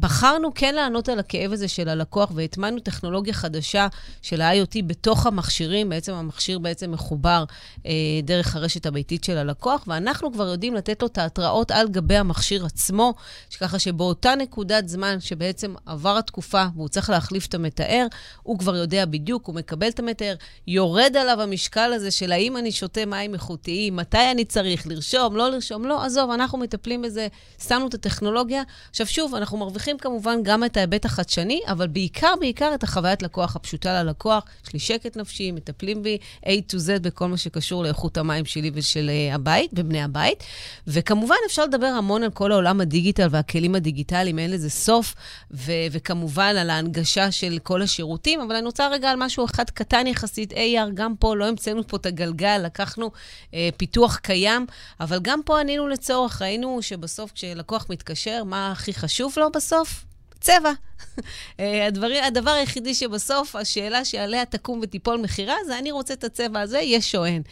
בחרנו כן לענות על הכאב הזה של הלקוח, והטמנו טכנולוגיה חדשה של ה-IoT בתוך המכשירים. בעצם המכשיר בעצם מחובר אה, דרך הרשת הביתית של הלקוח, ואנחנו כבר יודעים לתת לו את ההתראות על גבי המכשיר עצמו, ככה שבאותה. נקודת זמן שבעצם עבר התקופה והוא צריך להחליף את המתאר, הוא כבר יודע בדיוק, הוא מקבל את המתאר, יורד עליו המשקל הזה של האם אני שותה מים איכותיים, מתי אני צריך לרשום, לא לרשום, לא, עזוב, אנחנו מטפלים בזה, שמנו את הטכנולוגיה. עכשיו שוב, אנחנו מרוויחים כמובן גם את ההיבט החדשני, אבל בעיקר, בעיקר את החוויית לקוח הפשוטה ללקוח. יש לי שקט נפשי, מטפלים בי A to Z בכל מה שקשור לאיכות המים שלי ושל uh, הבית, ובני הבית. וכמובן, אפשר לדבר המון על כל העולם הדיגיטל והכלים הדיגיטליים, אין לזה סוף, ו- וכמובן על ההנגשה של כל השירותים, אבל אני רוצה רגע על משהו אחד קטן יחסית, AR, גם פה לא המצאנו פה את הגלגל, לקחנו uh, פיתוח קיים, אבל גם פה ענינו לצורך, ראינו שבסוף כשלקוח מתקשר, מה הכי חשוב לו בסוף? צבע. [laughs] אה, הדבר, הדבר היחידי שבסוף, השאלה שעליה תקום ותיפול מכירה, זה אני רוצה את הצבע הזה, יש או אין.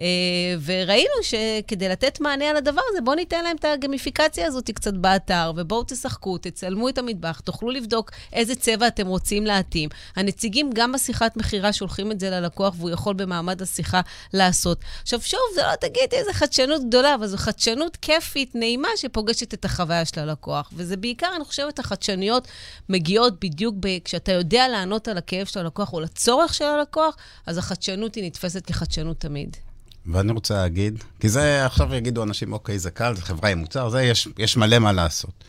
אה, וראינו שכדי לתת מענה על הדבר הזה, בואו ניתן להם את הגמיפיקציה הזאת קצת באתר, ובואו תשחקו, תצלמו את המטבח, תוכלו לבדוק איזה צבע אתם רוצים להתאים. הנציגים גם בשיחת מכירה שולחים את זה ללקוח, והוא יכול במעמד השיחה לעשות. עכשיו, שוב, זה לא תגידי איזה חדשנות גדולה, אבל זו חדשנות כיפית, נעימה, שפוגשת את החוויה של הלקוח. וזה בעיקר, אני חושבת, החדשניות מגיעות בדיוק ב... כשאתה יודע לענות על הכאב של הלקוח או לצורך של הלקוח, אז החדשנות היא נתפסת כחדשנות תמיד. ואני רוצה להגיד, כי זה עכשיו יגידו אנשים, אוקיי, זה קל, זה חברה עם מוצר, זה, יש, יש מלא מה לעשות.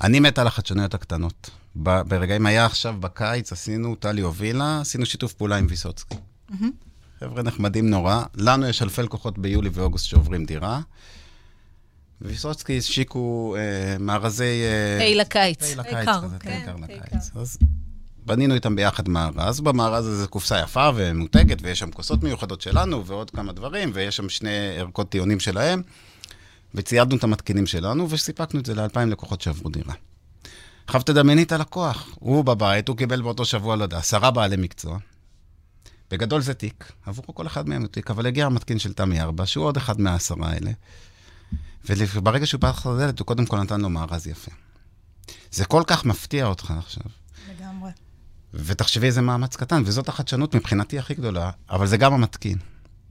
אני מת על החדשנויות הקטנות. ב, ברגעים היה עכשיו בקיץ, עשינו, טלי הובילה, עשינו שיתוף פעולה עם ויסוצקי. Mm-hmm. חבר'ה נחמדים נורא. לנו יש אלפי לקוחות ביולי ואוגוסט שעוברים דירה. ויסוצקי השיקו אה, מארזי... אה, היי לקיץ. היי לקיץ, כזה, כן, עיקר לקיץ. אז בנינו איתם ביחד מארז. במארז הזה קופסה יפה ומותגת, ויש שם כוסות מיוחדות שלנו ועוד כמה דברים, ויש שם שני ערכות טיעונים שלהם, וציידנו את המתקינים שלנו, וסיפקנו את זה לאלפיים לקוחות שעברו דירה. עכשיו תדמייני את הלקוח, הוא בבית, הוא קיבל באותו שבוע, לא יודע, עשרה בעלי מקצוע. בגדול זה תיק, עבור כל אחד מהם הוא תיק, אבל הגיע המתקין של תמי ארבע, שהוא עוד אחד מהעשרה האלה. וברגע שהוא פתח את הדלת, הוא קודם כל נתן לו מארז יפה. זה כל כך מפתיע אותך עכשיו. לגמרי. ותחשבי איזה מאמץ קטן, וזאת החדשנות מבחינתי הכי גדולה, אבל זה גם המתקין.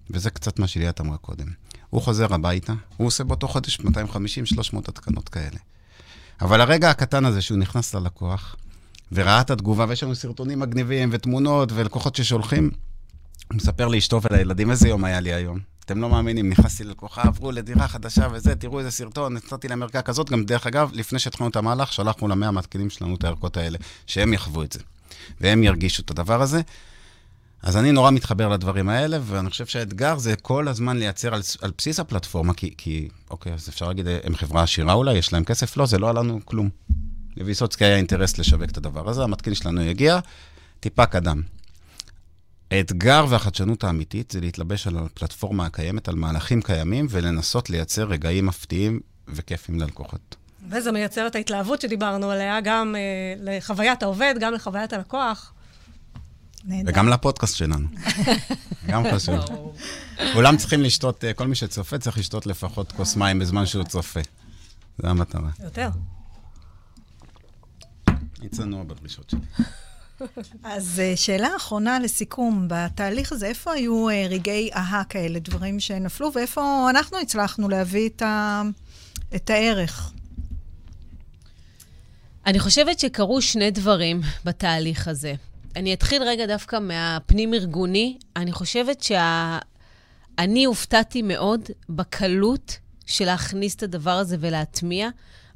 וזה קצת מה שליאת אמרה קודם. הוא חוזר הביתה, הוא עושה באותו חודש 250-300 התקנות כאלה. אבל הרגע הקטן הזה שהוא נכנס ללקוח, וראה את התגובה, ויש לנו סרטונים מגניבים ותמונות ולקוחות ששולחים, הוא מספר לאשתו ולילדים, איזה יום היה לי היום. אתם לא מאמינים, נכנסתי ללקוחה, עברו לדירה חדשה וזה, תראו איזה סרטון, נתתי להם ערכה כזאת. גם דרך אגב, לפני שהתחלנו את המהלך, שלחנו למאה המתקינים שלנו את הערכות האלה, שהם יחוו את זה, והם ירגישו את הדבר הזה. אז אני נורא מתחבר לדברים האלה, ואני חושב שהאתגר זה כל הזמן לייצר על, על בסיס הפלטפורמה, כי, כי, אוקיי, אז אפשר להגיד, הם חברה עשירה אולי, יש להם כסף? לא, זה לא עלה לנו כלום. לוויסוצקי היה אינטרס לשווק את הדבר הזה, המתקין שלנו יגיע, טיפה קדם. האתגר והחדשנות האמיתית זה להתלבש על הפלטפורמה הקיימת, על מהלכים קיימים, ולנסות לייצר רגעים מפתיעים וכיפים ללקוחות. וזה מייצר את ההתלהבות שדיברנו עליה, גם אה, לחוויית העובד, גם לחוויית הלקוח. נהדר. וגם לפודקאסט שלנו. [laughs] גם חשוב. כולם צריכים לשתות, אה, כל מי שצופה צריך לשתות לפחות כוס מים בזמן שהוא צופה. זו המטרה. יותר. אני צנוע בדרישות שלי. אז אה, שאלה אחרונה לסיכום, בתהליך הזה, איפה היו אה, רגעי אהה כאלה, דברים שנפלו, ואיפה אנחנו הצלחנו להביא את, ה... את הערך? אני חושבת שקרו שני דברים בתהליך הזה. אני אתחיל רגע דווקא מהפנים-ארגוני. אני חושבת שאני הופתעתי מאוד בקלות של להכניס את הדבר הזה ולהטמיע.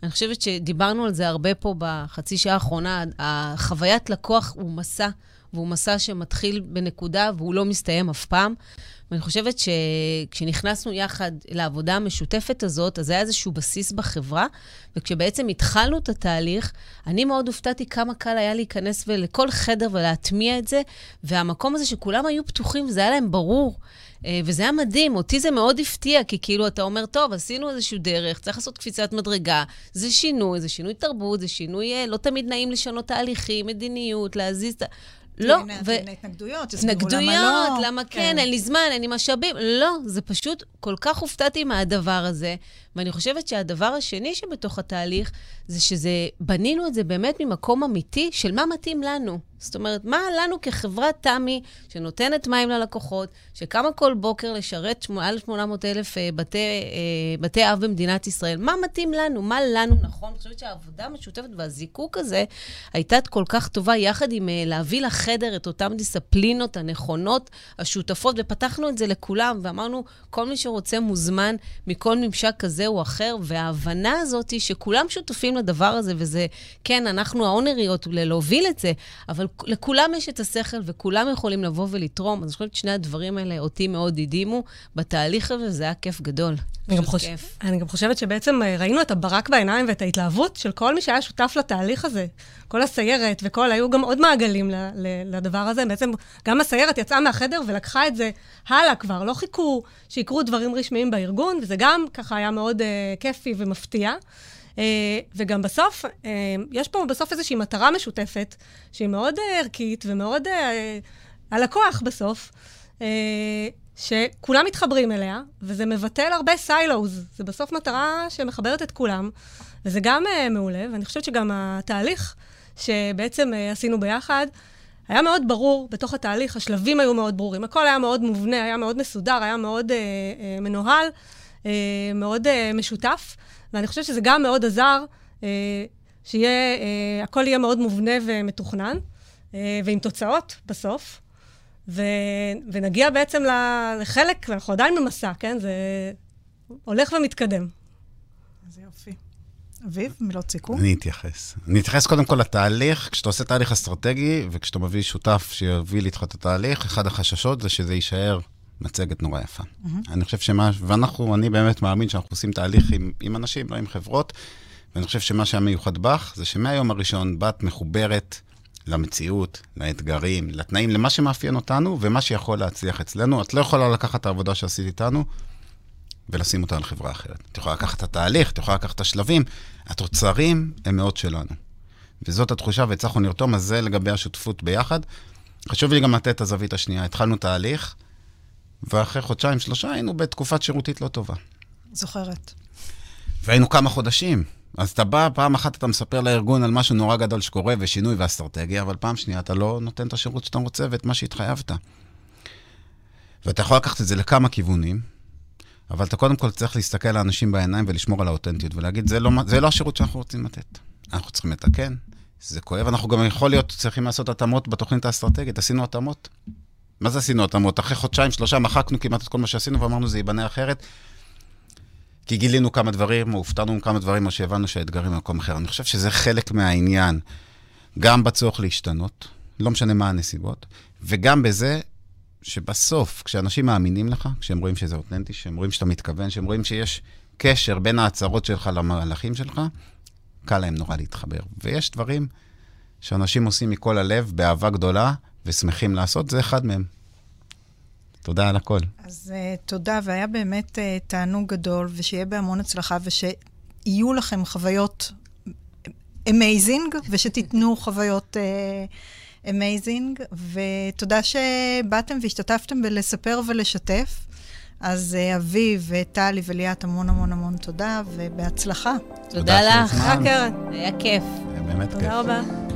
אני חושבת שדיברנו על זה הרבה פה בחצי שעה האחרונה. החוויית לקוח הוא מסע, והוא מסע שמתחיל בנקודה והוא לא מסתיים אף פעם. ואני חושבת שכשנכנסנו יחד לעבודה המשותפת הזאת, אז היה איזשהו בסיס בחברה, וכשבעצם התחלנו את התהליך, אני מאוד הופתעתי כמה קל היה להיכנס לכל חדר ולהטמיע את זה, והמקום הזה שכולם היו פתוחים, וזה היה להם ברור. אה, וזה היה מדהים, אותי זה מאוד הפתיע, כי כאילו אתה אומר, טוב, עשינו איזשהו דרך, צריך לעשות קפיצת מדרגה, זה שינוי, זה שינוי תרבות, זה שינוי, אה, לא תמיד נעים לשנות תהליכים, מדיניות, להזיז את ה... לא, ו... התנגדויות, התנגדויות, למה, למה כן, כן, אין לי זמן, אין לי משאבים. לא, זה פשוט, כל כך הופתעתי מהדבר הזה. ואני חושבת שהדבר השני שבתוך התהליך, זה שזה, בנינו את זה באמת ממקום אמיתי של מה מתאים לנו. זאת אומרת, מה לנו כחברת תמי, שנותנת מים ללקוחות, שקמה כל בוקר לשרת מעל 800 אלף אה, בתי, אה, בתי אב במדינת ישראל, מה מתאים לנו? מה לנו נכון? אני חושבת שהעבודה המשותפת והזיקוק הזה הייתה כל כך טובה, יחד עם אה, להביא לחדר את אותן דיסציפלינות הנכונות, השותפות, ופתחנו את זה לכולם, ואמרנו, כל מי שרוצה מוזמן מכל ממשק כזה או אחר, וההבנה הזאת היא שכולם שותפים לדבר הזה, וזה, כן, אנחנו האונריות להוביל את זה, אבל לכולם יש את השכל וכולם יכולים לבוא ולתרום. אז אני חושבת ששני הדברים האלה אותי מאוד הדהימו בתהליך הזה, זה היה כיף גדול. אני גם, חוש... אני גם חושבת שבעצם אה, ראינו את הברק בעיניים ואת ההתלהבות של כל מי שהיה שותף לתהליך הזה. כל הסיירת וכל, היו גם עוד מעגלים לדבר הזה. בעצם גם הסיירת יצאה מהחדר ולקחה את זה הלאה כבר. לא חיכו שיקרו דברים רשמיים בארגון, וזה גם ככה היה מאוד uh, כיפי ומפתיע. Uh, וגם בסוף, uh, יש פה בסוף איזושהי מטרה משותפת, שהיא מאוד uh, ערכית ומאוד uh, הלקוח בסוף, uh, שכולם מתחברים אליה, וזה מבטל הרבה סיילוז. זה בסוף מטרה שמחברת את כולם, וזה גם uh, מעולה, ואני חושבת שגם התהליך שבעצם uh, עשינו ביחד, היה מאוד ברור בתוך התהליך, השלבים היו מאוד ברורים, הכל היה מאוד מובנה, היה מאוד מסודר, היה מאוד uh, uh, מנוהל, uh, מאוד uh, משותף. ואני חושבת שזה גם מאוד עזר, אה, שיהיה, אה, הכל יהיה מאוד מובנה ומתוכנן, אה, ועם תוצאות בסוף. ו, ונגיע בעצם לחלק, ואנחנו עדיין במסע, כן? זה הולך ומתקדם. איזה יופי. אביב, מילות סיכום? אני אתייחס. אני אתייחס קודם כל לתהליך. כשאתה עושה תהליך אסטרטגי, וכשאתה מביא שותף שיוביל איתך את התהליך, אחד החששות זה שזה יישאר מצגת נורא יפה. Mm-hmm. אני חושב שמה, ואנחנו, אני באמת מאמין שאנחנו עושים תהליך עם, עם אנשים, לא עם חברות, ואני חושב שמה שהיה מיוחד בך, זה שמהיום הראשון באת מחוברת למציאות, לאתגרים, לתנאים, למה שמאפיין אותנו ומה שיכול להצליח אצלנו. את לא יכולה לקחת את העבודה שעשית איתנו ולשים אותה על חברה אחרת. את יכולה לקחת את התהליך, את יכולה לקחת את השלבים, התוצרים הם מאוד שלנו. וזאת התחושה, והצלחנו לרתום, אז זה לגבי השותפות ביחד. חשוב לי גם לתת את הזווית השנייה. התחלנו תהליך, ואחרי חודשיים, שלושה, היינו בתקופת שירותית לא טובה. זוכרת. והיינו כמה חודשים. אז אתה בא, פעם אחת אתה מספר לארגון על משהו נורא גדול שקורה ושינוי ואסטרטגיה, אבל פעם שנייה אתה לא נותן את השירות שאתה רוצה ואת מה שהתחייבת. ואתה יכול לקחת את זה לכמה כיוונים, אבל אתה קודם כל צריך להסתכל לאנשים בעיניים ולשמור על האותנטיות ולהגיד, זה לא, זה לא השירות שאנחנו רוצים לתת. אנחנו צריכים לתקן, זה כואב, אנחנו גם יכול להיות צריכים לעשות התאמות בתוכנית האסטרטגית, עשינו התאמות. מה זה עשינו התאמות? אחרי חודשיים, שלושה, מחקנו כמעט את כל מה שעשינו ואמרנו, זה ייבנה אחרת. כי גילינו כמה דברים, או הופתענו עם כמה דברים, או שהבנו שהאתגרים במקום אחר. אני חושב שזה חלק מהעניין, גם בצורך להשתנות, לא משנה מה הנסיבות, וגם בזה שבסוף, כשאנשים מאמינים לך, כשהם רואים שזה אותנטי, כשהם רואים שאתה מתכוון, כשהם רואים שיש קשר בין ההצהרות שלך למהלכים שלך, קל להם נורא להתחבר. ויש דברים שאנשים עושים מכל הלב, באהבה גדולה, ושמחים לעשות, זה אחד מהם. תודה על הכל. אז uh, תודה, והיה באמת uh, תענוג גדול, ושיהיה בהמון הצלחה, ושיהיו לכם חוויות amazing, ושתיתנו [laughs] חוויות amazing, אה, ותודה שבאתם והשתתפתם בלספר ולשתף. אז אה, אביב וטלי וליאת, המון המון המון תודה, ובהצלחה. תודה לך. תודה קרן. היה כיף. היה באמת כיף. תודה רבה.